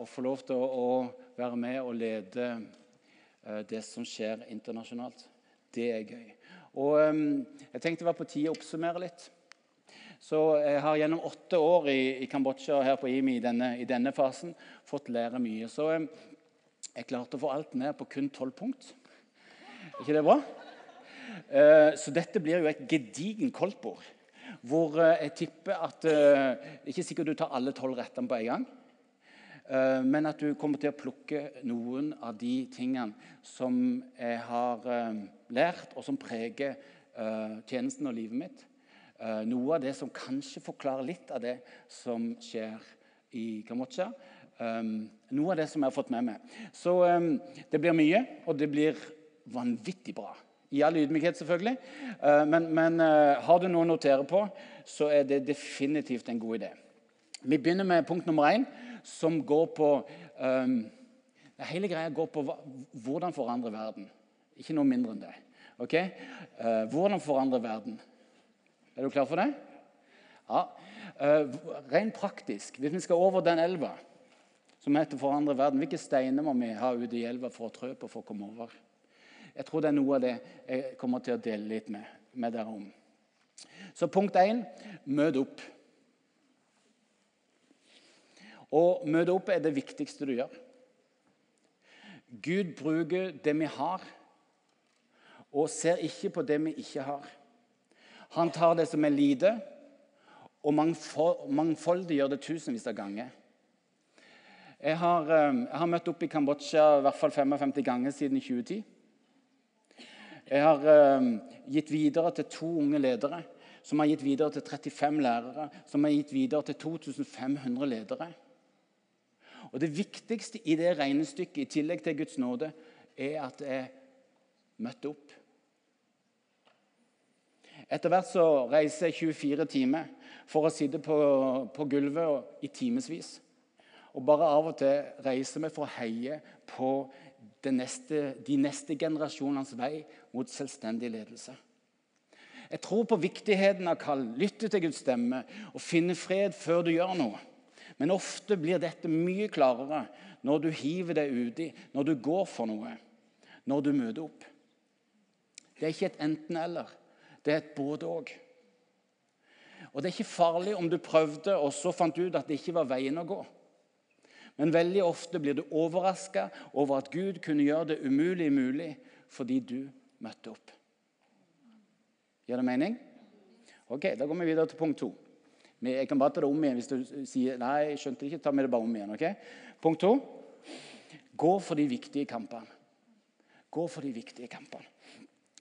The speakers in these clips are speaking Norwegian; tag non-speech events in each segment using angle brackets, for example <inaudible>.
å få lov til å, å være med og lede eh, det som skjer internasjonalt. Det er gøy. Og eh, Jeg tenkte det var på tide å oppsummere litt. Så jeg har gjennom åtte år i, i Kambodsja her på IMI i denne, i denne fasen fått lære mye. Så eh, jeg klarte å få alt ned på kun tolv punkt. Er ikke det bra? Eh, så dette blir jo et gedigen koldtbord. Hvor eh, jeg tipper at Det er Ikke sikkert du tar alle tolv rettene på en gang. Men at du kommer til å plukke noen av de tingene som jeg har lært, og som preger tjenesten og livet mitt. Noe av det som kanskje forklarer litt av det som skjer i Kambodsja. Noe av det som jeg har fått med meg. Så det blir mye, og det blir vanvittig bra. I all ydmykhet, selvfølgelig. Eh, men, men eh, har du noe å notere på, så er det definitivt en god idé. Vi begynner med punkt nummer én, som går på um, Hele greia går på hvordan forandre verden. Ikke noe mindre enn det. Ok? Uh, hvordan forandre verden. Er du klar for det? Ja. Uh, rent praktisk, hvis vi skal over den elva som heter 'Forandre verden', hvilke steiner må vi ha ute i elva for å trø på for å komme over? Jeg tror det er noe av det jeg kommer til å dele litt med, med dere om. Så punkt én møt opp. Å møte opp er det viktigste du gjør. Gud bruker det vi har, og ser ikke på det vi ikke har. Han tar det som er lite, og mangfoldig gjør det tusenvis av ganger. Jeg har, eh, jeg har møtt opp i Kambodsja i hvert fall 55 ganger siden 2010. Jeg har eh, gitt videre til to unge ledere, som har gitt videre til 35 lærere, som har gitt videre til 2500 ledere. Og Det viktigste i det regnestykket, i tillegg til Guds nåde, er at jeg møtte opp. Etter hvert så reiser jeg 24 timer for å sitte på, på gulvet i timevis. Og bare av og til reiser vi for å heie på neste, de neste generasjonenes vei mot selvstendig ledelse. Jeg tror på viktigheten av kall, lytte til Guds stemme og finne fred før du gjør noe. Men ofte blir dette mye klarere når du hiver deg uti, når du går for noe, når du møter opp. Det er ikke et enten-eller. Det er et både-og. Og det er ikke farlig om du prøvde og så fant ut at det ikke var veien å gå. Men veldig ofte blir du overraska over at Gud kunne gjøre det umulig mulig fordi du møtte opp. Gjør det mening? Ok, Da går vi videre til punkt to. Jeg kan bare ta det om igjen hvis du sier nei, jeg skjønte ikke. Ta med det bare om igjen. ok? Punkt to. Gå for de viktige kampene. Gå for de viktige kampene.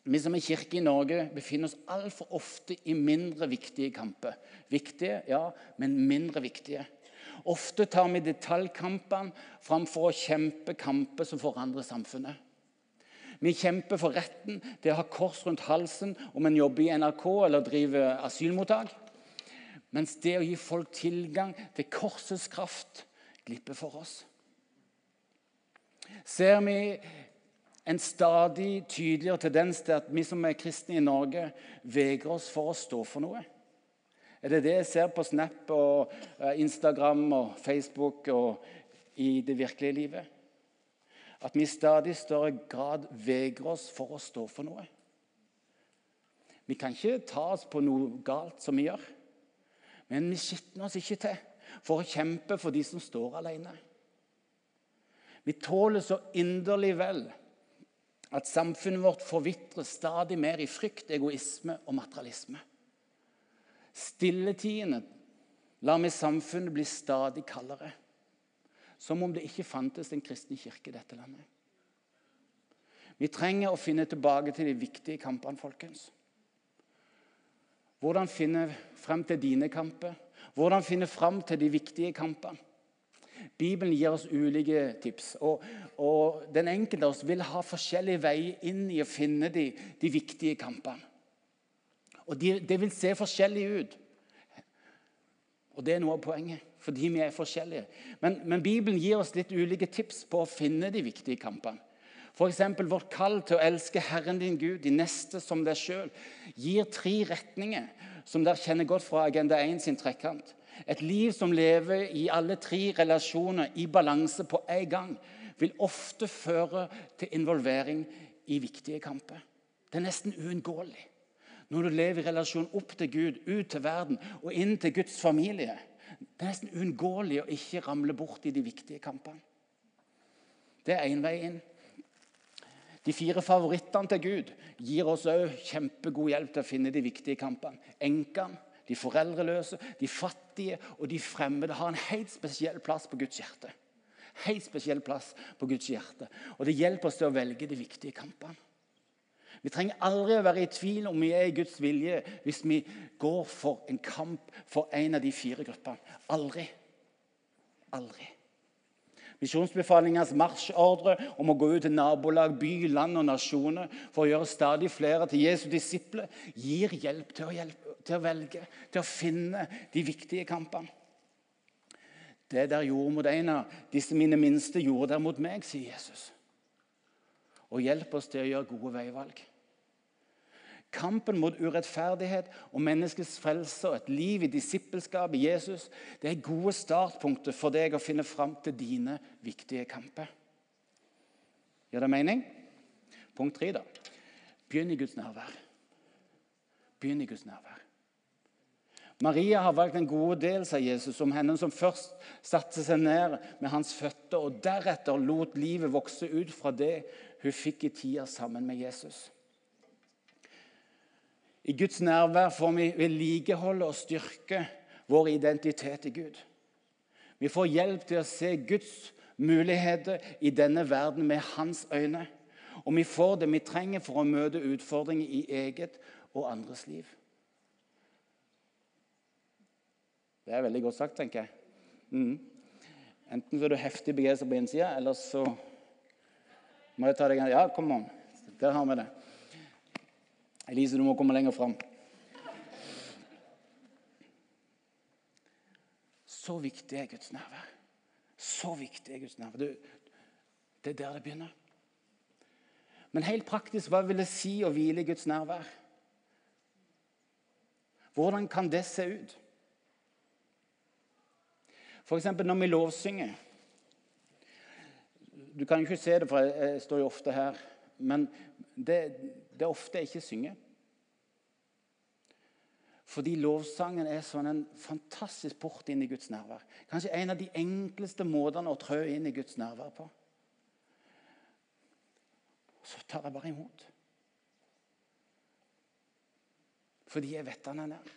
Vi som er kirke i Norge, befinner oss altfor ofte i mindre viktige kamper. Viktige, ja, men mindre viktige. Ofte tar vi detaljkampene framfor å kjempe kamper som forandrer samfunnet. Vi kjemper for retten til å ha kors rundt halsen om en jobber i NRK eller driver asylmottak. Mens det å gi folk tilgang til korsets kraft glipper for oss. Ser vi en stadig tydeligere tendens til at vi som er kristne i Norge, vegrer oss for å stå for noe? Er det det jeg ser på Snap og eh, Instagram og Facebook og i det virkelige livet? At vi i stadig større grad vegrer oss for å stå for noe. Vi kan ikke ta oss på noe galt som vi gjør, men vi skitner oss ikke til for å kjempe for de som står alene. Vi tåler så inderlig vel at samfunnet vårt forvitrer stadig mer i frykt, egoisme og materialisme. Stilletidene lar vi samfunnet bli stadig kaldere. Som om det ikke fantes en kristen kirke i dette landet. Vi trenger å finne tilbake til de viktige kampene, folkens. Hvordan finne frem til dine kamper? Hvordan finne frem til de viktige kampene? Bibelen gir oss ulike tips. Og, og Den enkelte av oss vil ha forskjellige veier inn i å finne de, de viktige kampene. Og de, Det vil se forskjellig ut. Og Det er noe av poenget, fordi vi er forskjellige. Men, men Bibelen gir oss litt ulike tips på å finne de viktige kampene. F.eks. vårt kall til å elske Herren din Gud, de neste som deg sjøl, gir tre retninger som dere kjenner godt fra Agenda 1 sin trekant. Et liv som lever i alle tre relasjoner i balanse på en gang, vil ofte føre til involvering i viktige kamper. Det er nesten uunngåelig. Når du lever i relasjon opp til Gud, ut til verden og inn til Guds familie. Det er nesten uunngåelig å ikke ramle bort i de viktige kampene. Det er én vei inn. De fire favorittene til Gud gir oss òg kjempegod hjelp til å finne de viktige kampene. Enkene, de foreldreløse, de fattige og de fremmede har en helt spesiell plass på Guds hjerte. Helt spesiell plass på Guds hjerte. Og det hjelper oss til å velge de viktige kampene. Vi trenger aldri å være i tvil om vi er i Guds vilje hvis vi går for en kamp for en av de fire gruppene. Aldri. Aldri. Misjonsbefalingens marsjordre om å gå ut til nabolag, by, land og nasjoner for å gjøre stadig flere til Jesu disipler gir hjelp til å, hjelpe, til å velge, til å finne de viktige kampene. Det der gjorde mot en av disse mine minste, gjorde der mot meg, sier Jesus. Og hjelp oss til å gjøre gode veivalg. Kampen mot urettferdighet og menneskets frelse og et liv i disippelskap i Jesus det er gode startpunkter for deg å finne fram til dine viktige kamper. Gjør det mening? Punkt tre, da. Begynn i Guds nærvær. Begynn i Guds nærvær. Maria har valgt en god del, sa Jesus, om henne som først satte seg ned med hans føtter, og deretter lot livet vokse ut fra det hun fikk i tida sammen med Jesus. I Guds nærvær får vi vedlikeholde og styrke vår identitet i Gud. Vi får hjelp til å se Guds muligheter i denne verden med hans øyne. Og vi får det vi trenger for å møte utfordringer i eget og andres liv. Det er veldig godt sagt, tenker jeg. Mm. Enten så er du heftig begeistra på innsida, eller så må jeg ta deg Ja, kom an. Der har vi det. Elise, du må komme lenger fram. Så viktig er Guds nærvær. Så viktig er Guds nærvær. Det, er der det begynner. Men helt praktisk, hva vil det si å hvile i Guds nærvær? Hvordan kan det se ut? F.eks. når vi lovsynger. Du kan jo ikke se det, for jeg står jo ofte her. Men det, det er ofte jeg ikke synger. Fordi lovsangen er sånn en fantastisk port inn i Guds nærvær. Kanskje en av de enkleste måtene å trø inn i Guds nærvær på. Så tar jeg bare imot. Fordi jeg vet han er nær.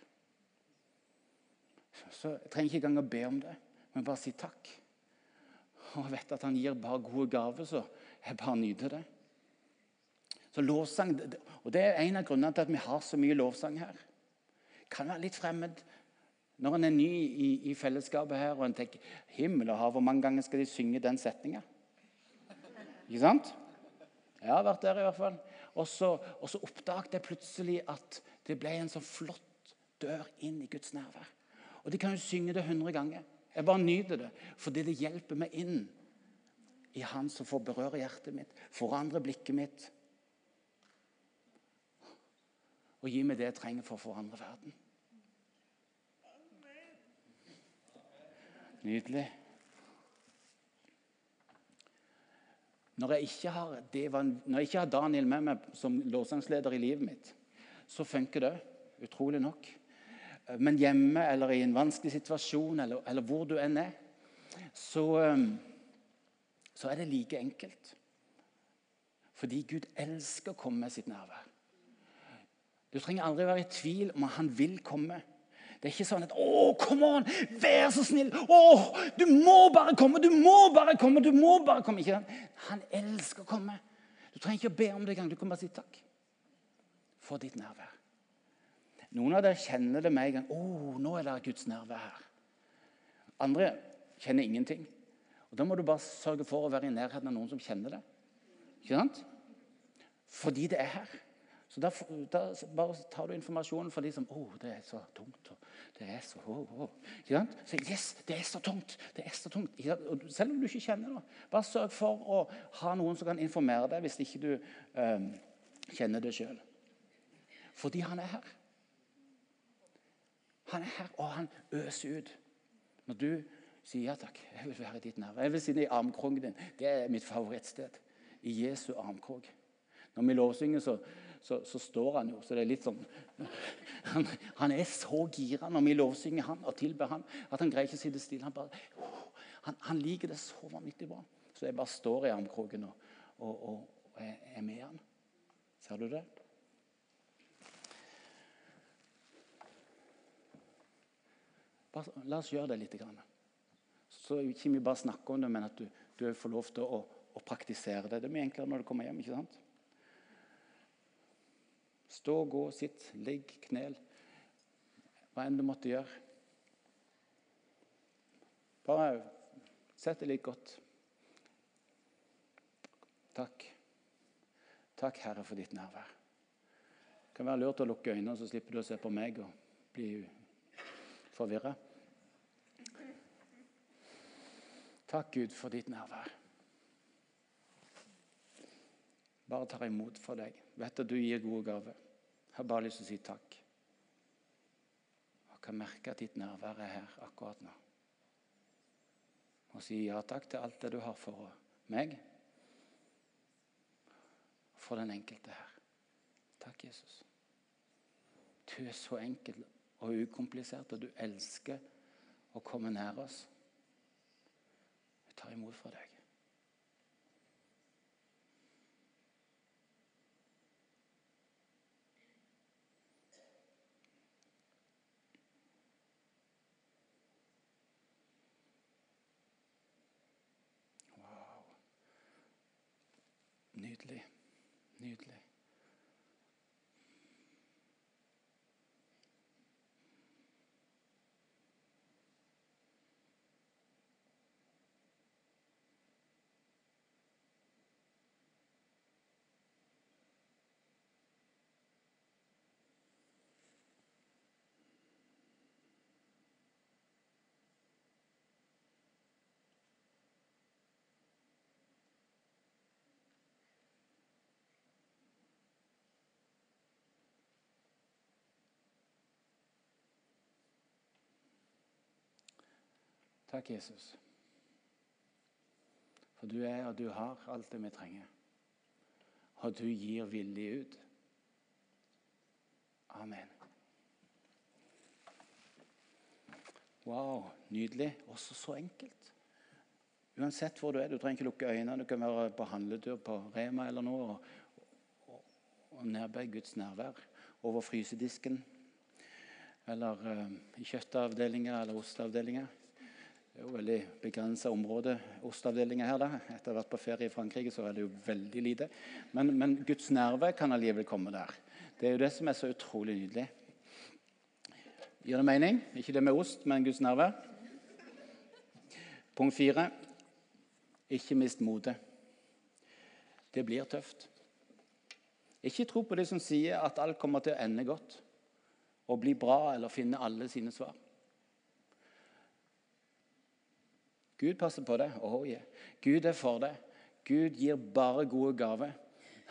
Så jeg trenger ikke engang å be om det, men bare si takk. Og jeg vet at han gir bare gode gaver, så jeg bare nyter det. Så lovsang, og Det er en av grunnene til at vi har så mye lovsang her. Kan være litt fremmed når en er ny i, i fellesskapet her og en tenker himmel og hav, hvor mange ganger skal de synge den setninga? Ikke sant? Jeg har vært der i hvert fall. Og så, og så oppdaget jeg plutselig at det ble en så flott dør inn i Guds nærvær. Og de kan jo synge det hundre ganger. Jeg bare nyter det, fordi det hjelper meg inn i Han som får berøre hjertet mitt, forandre blikket mitt og gi meg det jeg trenger for å forandre verden. Nydelig. Når jeg, ikke har, når jeg ikke har Daniel med meg som lovsangsleder i livet mitt, så funker det utrolig nok. Men hjemme eller i en vanskelig situasjon eller, eller hvor du enn er, så, så er det like enkelt. Fordi Gud elsker å komme med sitt nærvær. Du trenger aldri være i tvil om at han vil komme. Det er ikke sånn at 'Å, kom an! Vær så snill! Å, du må bare komme! Du må bare komme! du må bare komme!' Ikke Han elsker å komme. Du trenger ikke å be om det engang. Du kan bare si takk for ditt nærvær. Noen av dere kjenner det med en gang. 'Å, nå er det Guds nærvær. Andre kjenner ingenting. Og Da må du bare sørge for å være i nærheten av noen som kjenner det. Ikke sant? Fordi det er her. Så da, da, bare tar du informasjonen for de som 'Å, oh, det er så tungt.' det er så, oh, oh. Så, 'Yes, det er så tungt.' det er så tungt. Selv om du ikke kjenner det. Bare sørg for å ha noen som kan informere deg hvis ikke du um, kjenner det sjøl. Fordi han er her. Han er her, og han øser ut Når du sier ja takk, jeg vil være i ditt nærvær. Jeg vil sitte i armkroken din. Det er mitt favorittsted. I Jesu armkrok. Når vi lovsynger, så, så, så, står han jo, så det er litt sånn <laughs> Han, han er så gira når vi lovsynger han og tilber han, at han greier ikke å sitte stille. Han, bare, han, han liker det så vanvittig bra. Så jeg bare står i armkroken og, og, og, og er med han. Ser du det? Bare, la oss gjøre det litt. Så ikke vi bare snakker om det, men at du, du får lov til å, å, praktisere det. Det mye enklere når du kommer hjem. ikke sant? Stå, gå, sitt, ligg, knel. Hva enn du måtte gjøre. Bare sett det litt godt. Takk. Takk, Herre, for ditt nærvær. Det kan være lurt å lukke øynene, så slipper du å se på meg og bli forvirra. Takk, Gud, for ditt nærvær. Bare tar imot for deg. Vet at du gir gode gaver. Jeg har bare lyst til å si takk. Jeg kan merke at ditt nærvær er her akkurat nå. Og si ja takk til alt det du har for meg. For den enkelte her. Takk, Jesus. Du er så enkel og ukomplisert, og du elsker å komme nær oss. Jeg tar imot fra deg. Wow. Nydelig. Nydelig. Takk, Jesus. For du er og du har alt det vi trenger. Og du gir villig ut. Amen. Wow, nydelig. Også så enkelt. Uansett hvor du er. Du trenger ikke lukke øynene. Du kan være på handletur på Rema eller noe og, og, og nedbe Guds nærvær over frysedisken. Eller uh, i kjøttavdelinga eller osteavdelinga. Det er jo veldig begrensa område, ostavdelinga her. da. Etter å ha vært på ferie i Frankrike så er det jo veldig lite. Men, men Guds nerve kan allikevel komme der. Det er jo det som er så utrolig nydelig. Gir det mening? Ikke det med ost, men Guds nerve. Punkt fire ikke mist motet. Det blir tøft. Ikke tro på de som sier at alt kommer til å ende godt og bli bra eller finne alle sine svar. Gud passer på det. Oh, yeah. Gud er for det. Gud gir bare gode gaver.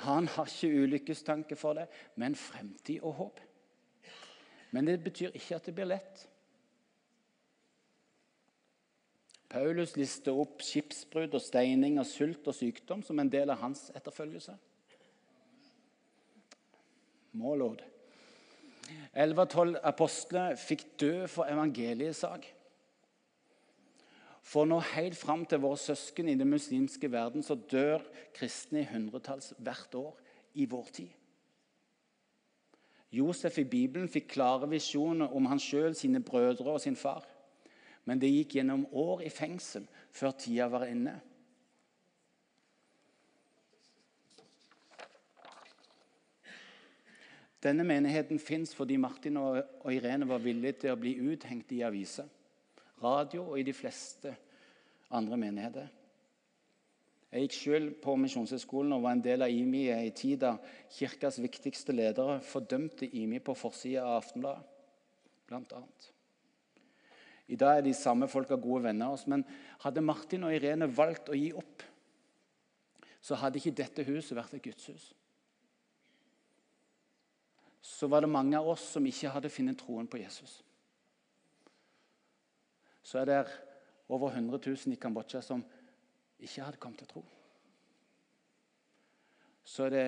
Han har ikke ulykkestanke for det, men fremtid og håp. Men det betyr ikke at det blir lett. Paulus lister opp skipsbrudd og steining og sult og sykdom som en del av hans etterfølgelse. Målord. Elleve av tolv apostler fikk dø for evangeliets sak. For nå helt fram til våre søsken i den muslimske verden så dør kristne i hundretalls hvert år i vår tid. Josef i Bibelen fikk klare visjoner om han sjøl, sine brødre og sin far. Men det gikk gjennom år i fengsel før tida var inne. Denne menigheten fins fordi Martin og Irene var villige til å bli uthengt i aviser radio og i de fleste andre menigheter. Jeg gikk selv på Misjonshøgskolen og var en del av IMI i en tid da kirkas viktigste ledere fordømte IMI på forsida av Aftenbladet, annet. I dag er de samme folka gode venner av oss, men hadde Martin og Irene valgt å gi opp, så hadde ikke dette huset vært et gudshus. Så var det mange av oss som ikke hadde funnet troen på Jesus. Så er det over 100 000 i Kambodsja som ikke hadde kommet til tro. Så er det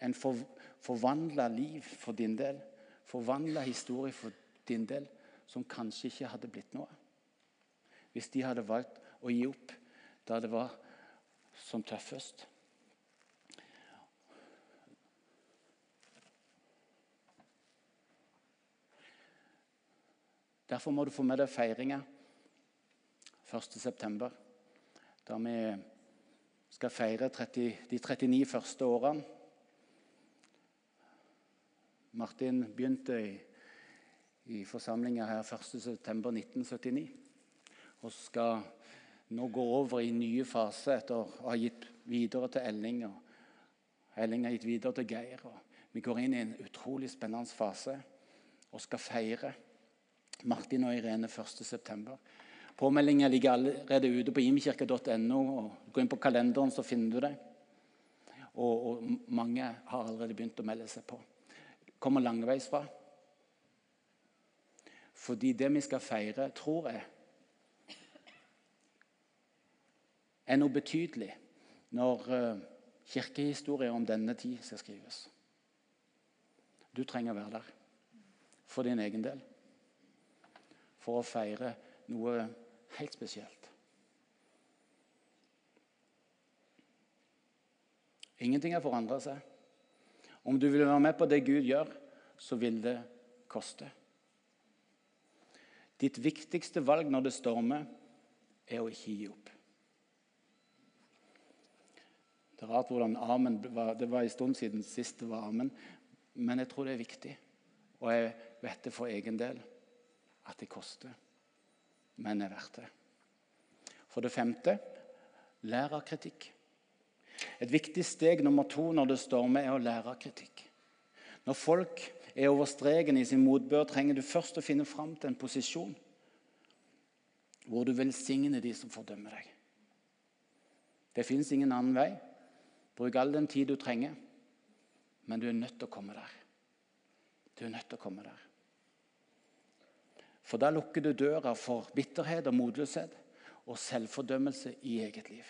en for, forvandla liv for din del, forvandla historie for din del, som kanskje ikke hadde blitt noe. Hvis de hadde valgt å gi opp da det var som tøffest. Derfor må du få med deg feiringa 1.9., da vi skal feire 30, de 39 første årene. Martin begynte i, i forsamlinga her 1.9.1979 og skal nå gå over i nye faser etter å ha gitt videre til Elling. og Elling har gitt videre til Geir. Vi går inn i en utrolig spennende fase og skal feire Martin og Irene 1.9. Påmeldinga ligger allerede ute på imkirke.no. Gå inn på kalenderen, så finner du det. Og, og, mange har allerede begynt å melde seg på. Kommer langveisfra. Fordi det vi skal feire, tror jeg, er noe betydelig når kirkehistorier om denne tid skal skrives. Du trenger å være der for din egen del for å feire noe helt spesielt. Ingenting har forandra seg. Om du vil være med på det Gud gjør, så vil det koste. Ditt viktigste valg når det stormer, er å ikke gi opp. Det er rart hvordan amen var. Det var en stund siden sist det var amen. Men jeg tror det er viktig. Og jeg vet det for egen del at det koster, men er verdt det. For det femte lær av kritikk. Et viktig steg nummer to når det stormer, er å lære av kritikk. Når folk er over streken i sin motbør, trenger du først å finne fram til en posisjon hvor du velsigner de som fordømmer deg. Det fins ingen annen vei. Bruk all den tid du trenger, men du er nødt til å komme der. Du er nødt til å komme der. For da lukker du døra for bitterhet og motløshet og selvfordømmelse i eget liv.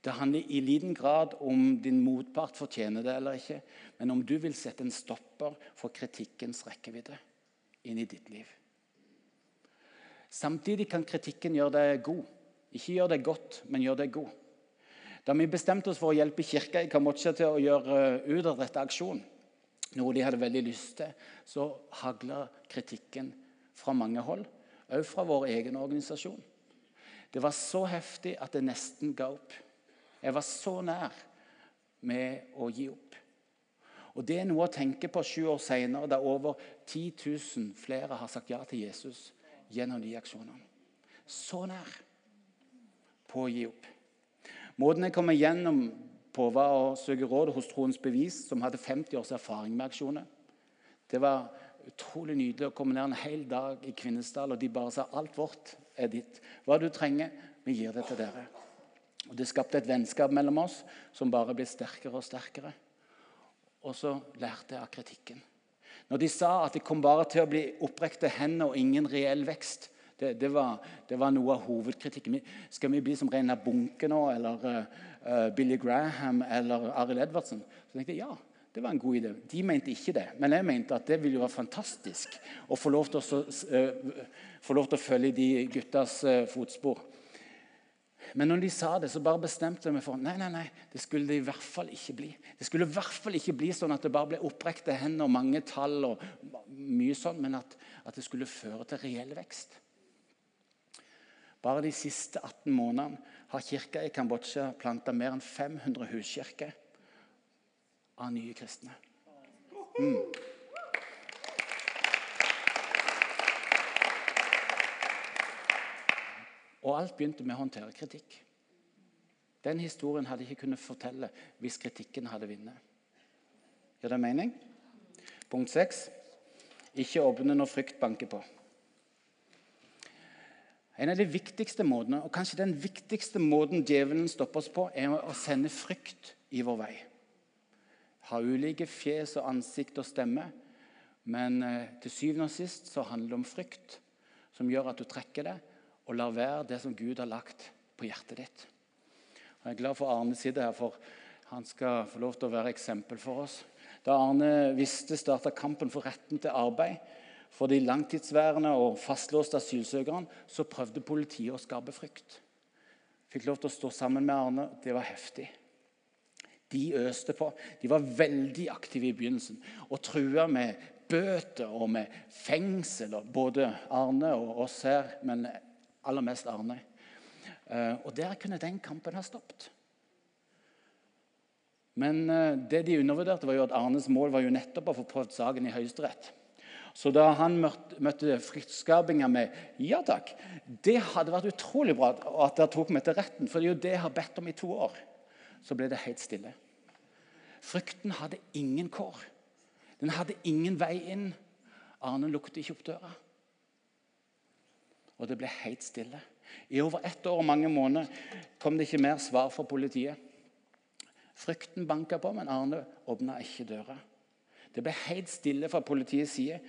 Det handler i liten grad om din motpart fortjener det eller ikke, men om du vil sette en stopper for kritikkens rekkevidde inn i ditt liv. Samtidig kan kritikken gjøre deg god. Ikke gjøre deg godt, men gjøre deg god. Da vi bestemte oss for å hjelpe kirka i Kambodsja til å gjøre eh, utadrettet aksjon, noe de hadde veldig lyst til, så hagla kritikken fra mange hold, òg fra vår egen organisasjon. Det var så heftig at det nesten ga opp. Jeg var så nær med å gi opp. Og Det er noe å tenke på sju år seinere, da over 10 000 flere har sagt ja til Jesus gjennom de aksjonene. Så nær på å gi opp. Måten jeg kommer gjennom på og søke råd hos Troens Bevis, som hadde 50 års erfaring med aksjoner. Det var utrolig nydelig å komme ned en hel dag i Kvinesdal, og de bare sa alt vårt er ditt. Hva du trenger, vi gir det til dere. Og Det skapte et vennskap mellom oss som bare ble sterkere og sterkere. Og så lærte jeg av kritikken. Når de sa at det kom bare til å bli opprekte hender og ingen reell vekst, det, det, var, det, var, noe av hovedkritikken. Skal vi bli som Reinar Bunke nå, eller uh, Billy Graham eller Arild Edvardsen? Så tenkte jeg ja, det var en god idé. De mente ikke det, men jeg mente at det ville være fantastisk å få lov til å, uh, få lov til å følge de guttas uh, fotspor. Men når de sa det, så bare bestemte jeg meg for nei, nei, nei, det skulle det i hvert fall ikke bli. Det skulle i hvert fall ikke bli sånn at det bare ble opprekte hender og mange tall, og mye sånn, men at, at det skulle føre til reell vekst. Bare de siste 18 månedene har kirka i Kambodsja planta mer enn 500 huskirker av nye kristne. Mm. Og alt begynte med å håndtere kritikk. Den historien hadde jeg ikke kunnet fortelle hvis kritikken hadde vunnet. Gjør det mening? Punkt 6. Ikke åpne når frykt banker på. En av de viktigste måtene, og kanskje den viktigste måten djevelen stopper oss på, er å sende frykt i vår vei. Ha ulike fjes og ansikt og stemme, Men eh, til syvende og sist så handler det om frykt, som gjør at du trekker det og lar være det som Gud har lagt på hjertet ditt. Jeg er glad for Arne sitter her, for han skal få lov til å være eksempel for oss. Da Arne visste starta kampen for retten til arbeid for de langtidsværende og fastlåste asylsøkerne, så prøvde politiet å skape frykt. Fikk lov til å stå sammen med Arne. Det var heftig. De øste på. De var veldig aktive i begynnelsen og trua med bøter og med fengsel. Både Arne og oss her, men aller mest Arne. Eh, og der kunne den kampen ha stoppet. Men eh, det de undervurderte, var jo at Arnes mål var jo nettopp å få prøvd saken i Høyesterett. Så da han møtte fryktskapinger med 'ja takk', det hadde vært utrolig bra at dere tok meg til retten. For det er jo det jeg har bedt om i to år. Så ble det helt stille. Frykten hadde ingen kår. Den hadde ingen vei inn. Arne lukket ikke opp døra. Og det ble helt stille. I over ett år og mange måneder kom det ikke mer svar fra politiet. Frykten banka på, men Arne åpna ikke døra. Det ble helt stille fra politiets side,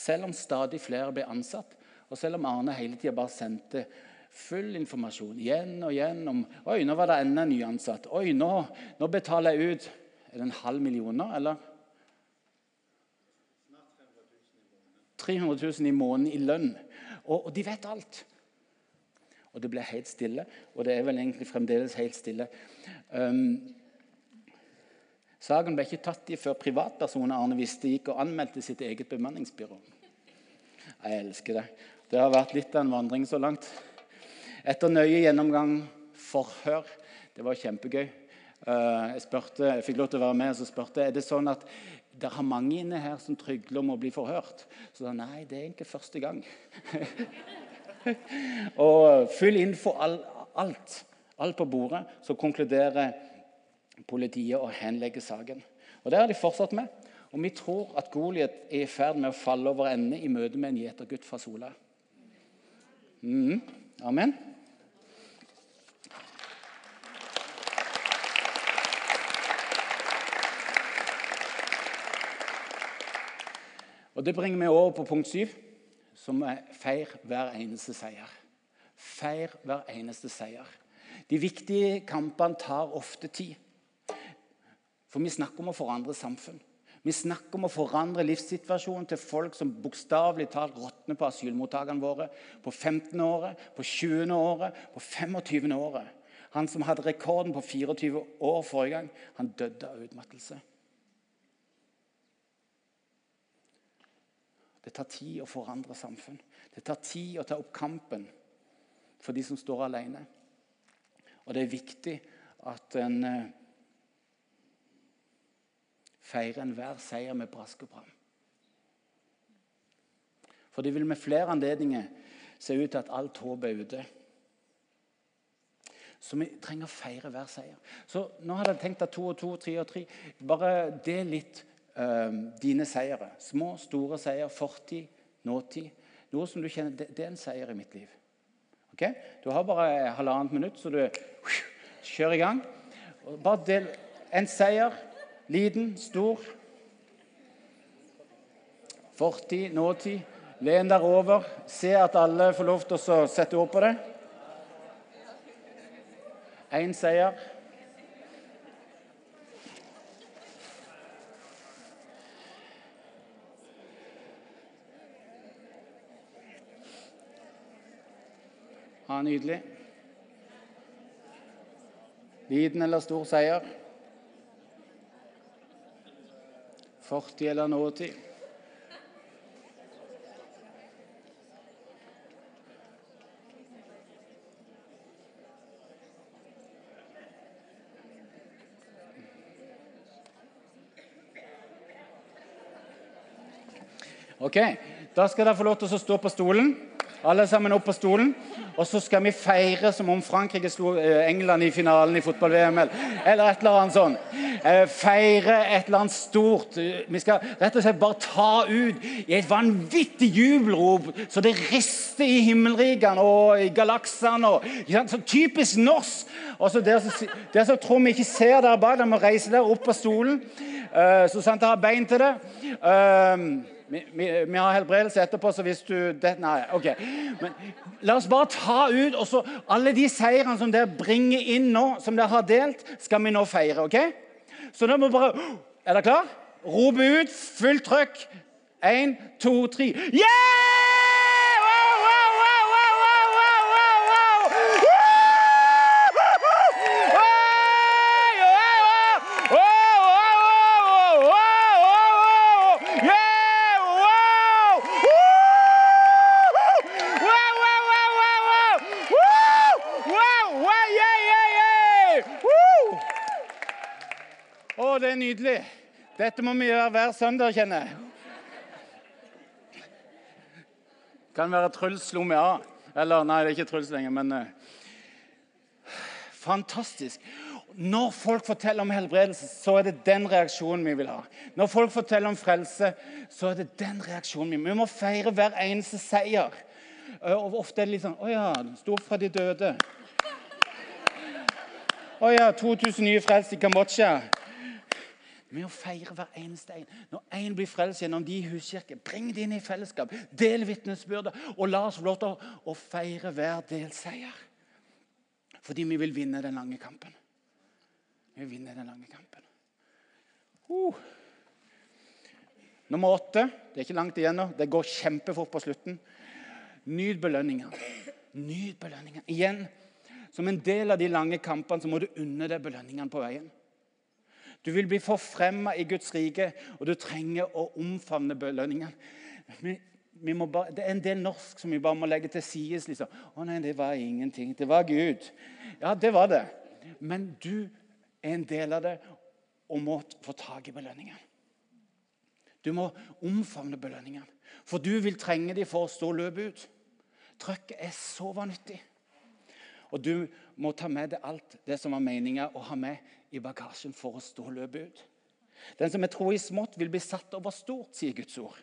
selv om stadig flere ble ansatt, og selv om Arne hele tida bare sendte full informasjon igjen og igjen om Oi, nå var det enda en ny ansatt. Oi, nå, nå betaler jeg ut Er det en halv million eller? 300 000 i måneden i lønn. Og, og de vet alt. Og det ble helt stille, og det er vel egentlig fremdeles helt stille. Um, Saken ble ikke tatt i før privatpersoner Arne visste gikk og anmeldte sitt eget bemanningsbyrå. Jeg elsker det. Det har vært litt av en vandring så langt. Etter nøye gjennomgang, forhør Det var kjempegøy. Eh, jeg, spurte, jeg fikk lov til å være med og så spurte er det sånn at det er mange inne her som trygler om å bli forhørt. Så sa nei, det er egentlig første gang. <laughs> og fyll inn for all, alt, alt på bordet, så konkluderer politiet og henlegge saken. Og Det har de fortsatt med. Og vi tror at Goliat er i ferd med å falle over ende i møte med en gjetergutt fra Sola. Mm. Amen. Og Det bringer meg over på punkt syv, som er feir hver eneste seier. Feir hver eneste seier. De viktige kampene tar ofte tid. For vi snakker om å forandre samfunn. Vi snakker om å forandre livssituasjonen til folk som bokstavelig talt råtner på asylmottakene våre. På 15. året, på 20. året, på 25. året. Han som hadde rekorden på 24 år forrige gang, han døde av utmattelse. Det tar tid å forandre samfunn. Det tar tid å ta opp kampen for de som står alene. Og det er viktig at en eh, feire enhver seier med brask og bram. For det vil med flere anledninger se ut til at alt håp er ute. Så vi trenger å feire hver seier. Så nå hadde jeg tenkt at to og to, tre og tre Bare del litt uh, dine seire. Små, store seier. Fortid, nåtid. Noe som du kjenner det, det, er en seier i mitt liv. Ok? Du har bare halvannet minutt, så du kjører i gang. Bare del en seier Liten, stor. Fortid, nåtid. Len deg over. Se at alle får lov til å sette ord på det. Én seier. Ha nydelig. Liten eller stor seier. Fortid eller nåtid? Ok, Da skal dere få lov til å stå på stolen. Alle sammen opp på stolen. Og så skal vi feire som om Frankrike slo eh, England i finalen i fotball-VM. Eller et eller annet sånt. Eh, feire et eller annet stort. Vi skal rett og slett bare ta ut i et vanvittig jubelrop så det rister i himmelrikene og i galaksene. Så typisk norsk. Og så Dere som tror vi ikke ser der bak, dere må reise dere opp på stolen. Uh, så sant dere har bein til det. Vi, vi, vi, har helbredelse etterpå, så hvis du det, Nei, OK. Men la oss bare ta ut og så Alle de seirene som dere bringer inn nå, som dere har delt, skal vi nå feire. ok? Så nå må vi bare Er dere klar? Rope ut, fullt trøkk. Én, to, tre. Yeah! Nydelig. Dette må vi gjøre hver søndag, kjenner jeg. Kan være Truls slo meg av. Eller nei, det er ikke Truls lenger, men uh, Fantastisk. Når folk forteller om helbredelse, så er det den reaksjonen vi vil ha. Når folk forteller om frelse, så er det den reaksjonen vi vil ha. Vi må feire hver eneste seier. Uh, og Ofte er det litt sånn Å ja, sto opp fra de døde. Å ja, 2000 nye frelst i Kambodsja med å feire hver eneste en. Når én blir frelst gjennom de huskirker, bring det inn i fellesskap. Del vitnesbyrdet, og la oss få lov til å feire hver delseier. Fordi vi vil vinne den lange kampen. Vi vil vinne den lange kampen. Uh. Nummer åtte. Det er ikke langt igjen nå. Det går kjempefort på slutten. Nyt belønninga. Nyt belønninga. Igjen, som en del av de lange kampene så må du unne deg belønningene på veien. Du vil bli forfremma i Guds rike, og du trenger å omfavne belønningen. Vi, vi bare, det er en del norsk som vi bare må legge til side. Liksom. 'Å nei, det var ingenting. Det var Gud.' Ja, det var det. Men du er en del av det og må få tak i belønningen. Du må omfavne belønningen, for du vil trenge dem for å stå løpet ut. Trøkket er så vanvittig. Og du må ta med deg alt det som var meninga å ha med i bagasjen for å stå løpet ut. Den som er tro i smått, vil bli satt over stort, sier Guds ord.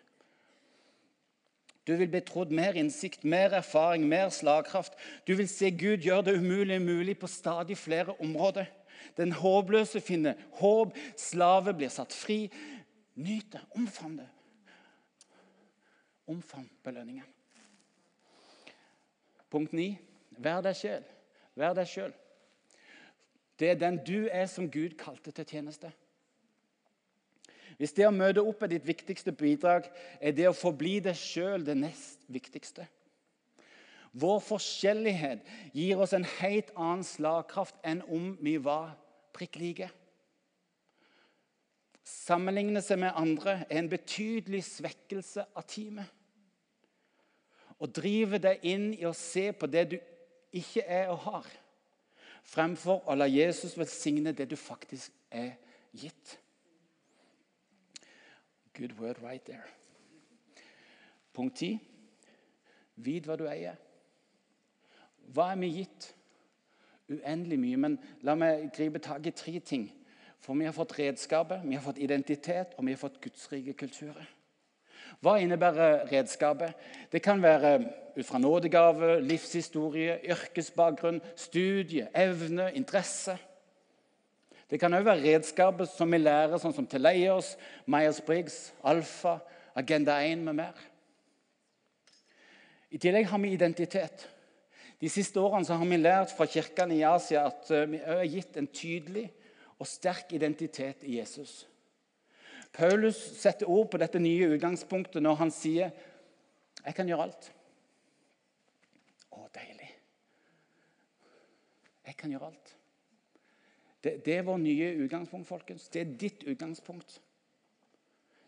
Du vil bli trodd mer innsikt, mer erfaring, mer slagkraft. Du vil se Gud gjøre det umulige mulig på stadig flere områder. Den håpløse finner håp. Slave blir satt fri. Nyt det. Omfavn det. Omfavn belønningen. Punkt 9. Vær deg sjel. Vær deg sjøl. Det er den du er som Gud kalte til tjeneste. Hvis det å møte opp er ditt viktigste bidrag, er det å forbli deg sjøl det nest viktigste. Vår forskjellighet gir oss en helt annen slagkraft enn om vi var prikk like. Sammenligne seg med andre er en betydelig svekkelse av teamet. Å drive deg inn i å se på det du ikke er og har, fremfor å la Jesus velsigne det du faktisk er gitt. Good word right there. Punkt 10. Vit hva du eier. Hva er vi gitt? Uendelig mye. Men la meg gripe tak i tre ting. For vi har fått redskapet, vi har fått identitet, og vi har fått gudsrike kulturer. Hva innebærer redskapet? Det kan være ut fra nådegave, livshistorie, yrkesbakgrunn, studie, evne, interesse. Det kan òg være redskapet som vi lærer, sånn som Teleios, Myers-Briggs, Alfa, Agenda 1 med mer. I tillegg har vi identitet. De siste årene har vi lært fra kirkene i Asia at eh, vi er gitt en tydelig og sterk identitet i Jesus. Paulus setter ord på dette nye utgangspunktet når han sier 'Jeg kan gjøre alt'. Å, deilig. Jeg kan gjøre alt. Det, det er vår nye utgangspunkt, folkens. Det er ditt utgangspunkt.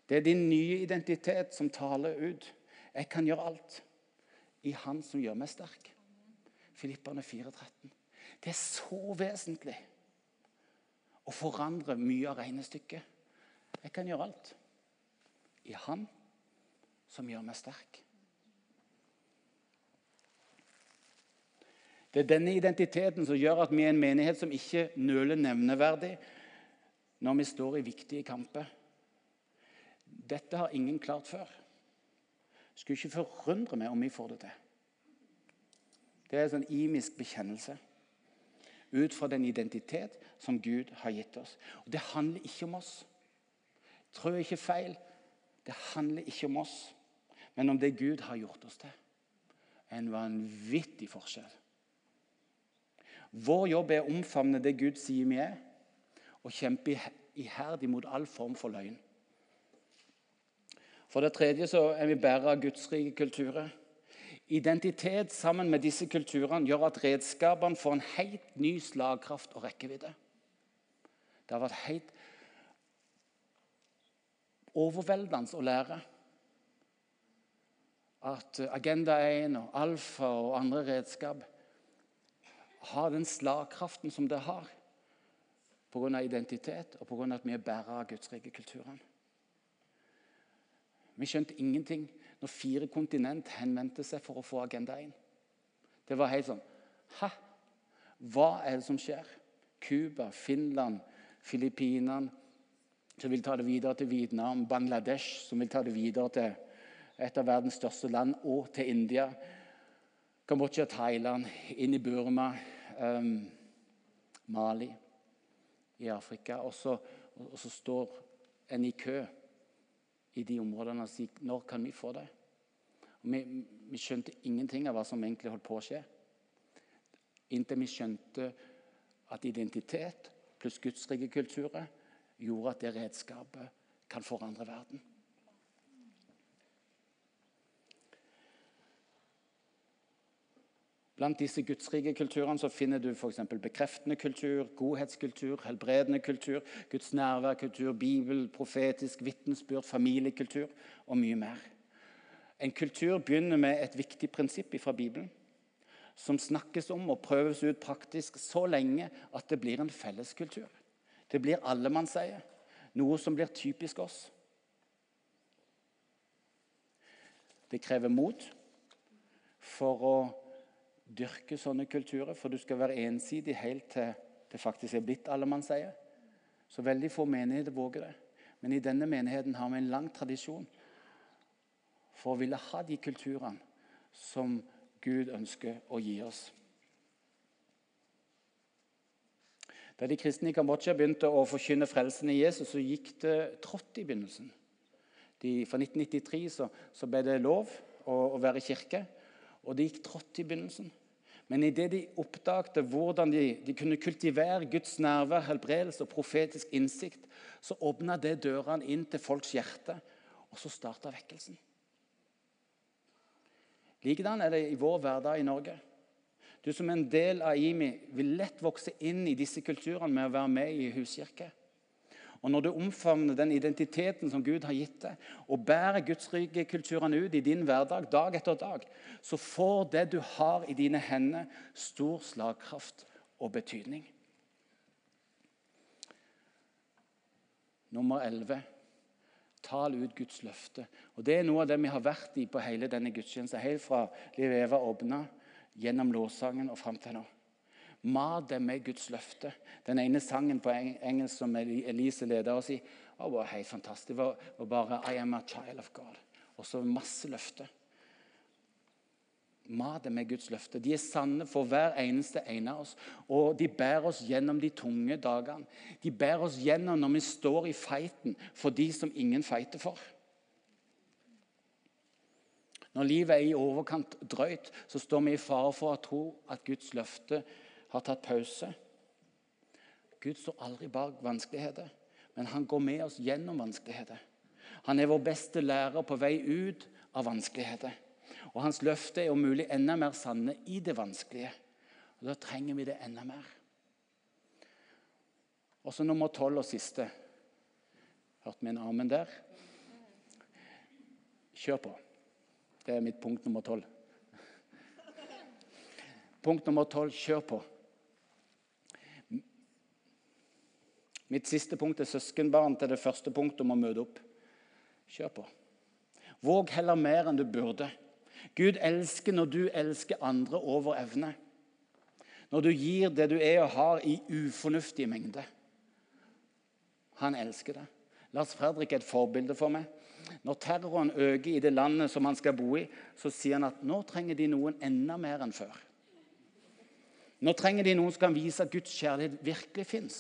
Det er din nye identitet som taler ut. Jeg kan gjøre alt i Han som gjør meg sterk. Filipperne 4,13. Det er så vesentlig å forandre mye av regnestykket. Jeg kan gjøre alt i Han som gjør meg sterk. Det er denne identiteten som gjør at vi er en menighet som ikke nøler nevneverdig når vi står i viktige kamper. Dette har ingen klart før. Skulle ikke forundre meg om vi får det til. Det er en sånn imisk bekjennelse ut fra den identitet som Gud har gitt oss. Og Det handler ikke om oss. Trå ikke feil. Det handler ikke om oss, men om det Gud har gjort oss til. En vanvittig forskjell. Vår jobb er å omfavne det Gud sier vi er, og kjempe iherdig mot all form for løgn. For det tredje så er vi bærere av gudsrike kulturer. Identitet sammen med disse kulturene gjør at redskapene får en helt ny slagkraft og rekkevidde. Det har vært helt overveldende å lære at Agenda 1 og Alfa og andre redskap har den slagkraften som det har pga. identitet og pga. at vi er bærere av Guds rike kulturen. Vi skjønte ingenting når fire kontinent henvendte seg for å få Agenda 1. Det var helt sånn Hæ? Hva er det som skjer? Cuba, Finland, Filippinene, som vil ta det videre til Vietnam, Bangladesh, som vil ta det videre til et av verdens største land, og til India. Kambodsja, Thailand, inn i Burma, um, Mali i Afrika. Og så, og så, står en i kø i de områdene og sier når kan vi få det? Og vi, vi skjønte ingenting av hva som egentlig holdt på å skje. Inntil vi skjønte at identitet pluss gudsrike kulturer gjorde at det redskapet kan forandre verden. Blant disse gudsrike kulturene så finner du f.eks. bekreftende kultur, godhetskultur, helbredende kultur, Guds nærværkultur, bibel, profetisk vitensbyrd, familiekultur og mye mer. En kultur begynner med et viktig prinsipp fra Bibelen, som snakkes om og prøves ut praktisk så lenge at det blir en felleskultur. Det blir allemannseie, noe som blir typisk oss. Det krever mot for å dyrke sånne kulturer, for du skal være ensidig helt til det faktisk er blitt allemannseie. Så veldig få menigheter våger det. Men i denne menigheten har vi en lang tradisjon for å ville ha de kulturene som Gud ønsker å gi oss. Da de kristne i Kambodsja begynte å forkynne frelsen i Jesus, så gikk det trått i begynnelsen. De, fra 1993 så, så, ble det lov å, å være kirke, og det gikk trått i begynnelsen. Men idet de oppdagte hvordan de, de, kunne kultivere Guds nærvær, helbredelse og profetisk innsikt, så åpna det dørene inn til folks hjerte, og så starta vekkelsen. Likedan er det i vår hverdag i Norge. Du som er en del av IMI, vil lett vokse inn i disse kulturene med å være med i huskirke. Og Når du omfavner den identiteten som Gud har gitt deg, og bærer Guds rike kulturene ut i din hverdag dag etter dag, så får det du har i dine hender, stor slagkraft og betydning. Nummer 11. Tal ut Guds løfte. Og Det er noe av det vi har vært i på hele denne gudstjenesten, helt fra Liv Eva åpna gjennom lovsangen og fram til nå. Mat dem med Guds løfte. Den ene sangen på engelsk som Elise leder oss i, var helt fantastisk. Det var, bare 'I am a child of God'. Og så masse løfter. Mat dem med Guds løfte. De er sanne for hver eneste en av oss. Og de bærer oss gjennom de tunge dagene. De bærer oss gjennom når vi står i feiten for de som ingen feiter for. Når livet er i overkant drøyt, så står vi i fare for å tro at Guds løfte har tatt pause. Gud står aldri bak vanskeligheter, men han går med oss gjennom vanskeligheter. Han er vår beste lærer på vei ut av vanskeligheter. Og hans løfte er om mulig enda mer sanne i det vanskelige. Og Da trenger vi det enda mer. Og så nummer tolv og siste. Hørte vi en amen der? Kjør på. Det er mitt punkt nummer tolv. Punkt nummer tolv kjør på. Mitt siste punkt er søskenbarn til det første punktet om å møte opp. Kjør på. Våg heller mer enn du burde. Gud elsker når du elsker andre over evne. Når du gir det du er og har, i ufornuftige mengde. Han elsker det. Lars Fredrik er et forbilde for meg. Når terroren øker i det landet som han skal bo i, så sier han at nå trenger de noen enda mer enn før. Nå trenger de noen som kan vise at Guds kjærlighet virkelig fins.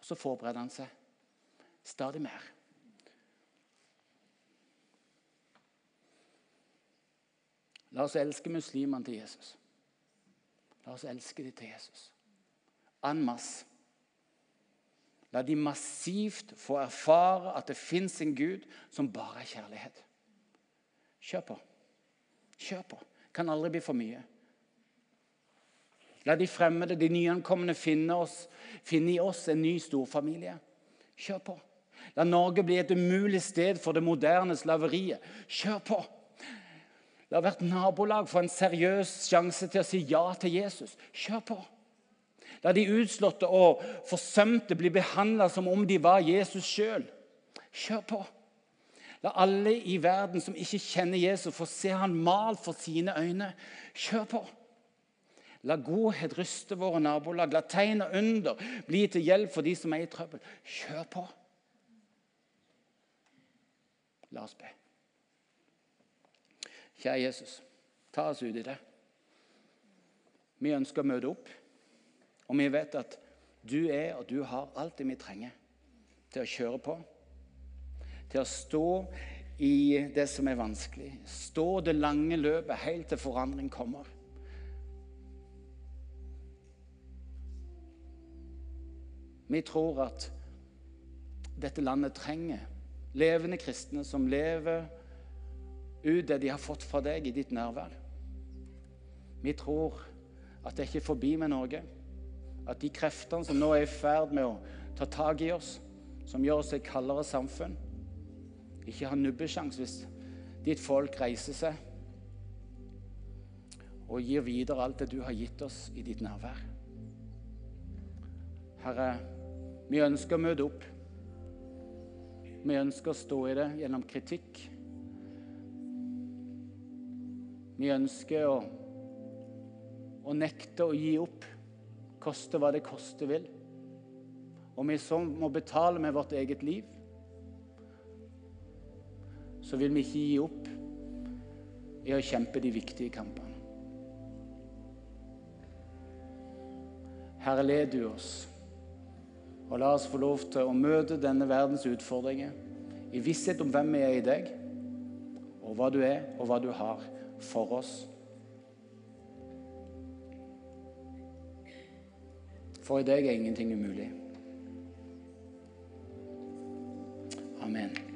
Så forbereder han seg stadig mer. La oss elske muslimene til Jesus. La oss elske dem til Jesus. En masse. La de massivt få erfare at det fins en Gud som bare er kjærlighet. Kjør på. Kjør på. Kan aldri bli for mye. La de fremmede, de nyankomne, finne, oss, finne i oss en ny storfamilie. Kjør på. La Norge bli et umulig sted for det moderne slaveriet. Kjør på. La hvert nabolag få en seriøs sjanse til å si ja til Jesus. Kjør på. La de utslåtte og forsømte bli behandla som om de var Jesus sjøl. Kjør på. La alle i verden som ikke kjenner Jesus, få se han mal for sine øyne. Kjør på. La godhet ryste våre nabolag. La tegn og under bli til hjelp for de som er i trøbbel. Kjør på. La oss be. Kjære Jesus, ta oss ut i det. Vi ønsker å møte opp. Og vi vet at du er og du har alt det vi trenger til å kjøre på. Til å stå i det som er vanskelig. Stå det lange løpet helt til forandring kommer. Vi tror at dette landet trenger levende kristne som lever ut det de har fått fra deg i ditt nærvær. Vi tror at det ikke er forbi med Norge. At de kreftene som nå er i ferd med å ta tak i oss, som gjør oss til et kaldere samfunn, ikke har nubbesjanse hvis ditt folk reiser seg og gir videre alt det du har gitt oss i ditt nærvær. Herre, vi ønsker å møte opp. Vi ønsker å stå i det gjennom kritikk. Vi ønsker å, å nekte å gi opp koste hva det koste vil. Om vi så må betale med vårt eget liv, så vil vi ikke gi opp i å kjempe de viktige kampene. Herre, led du oss, og la oss få lov til å møte denne verdens utfordringer i visshet om hvem vi er i deg, og hva du er, og hva du har for oss. For i deg er ingenting umulig. Amen.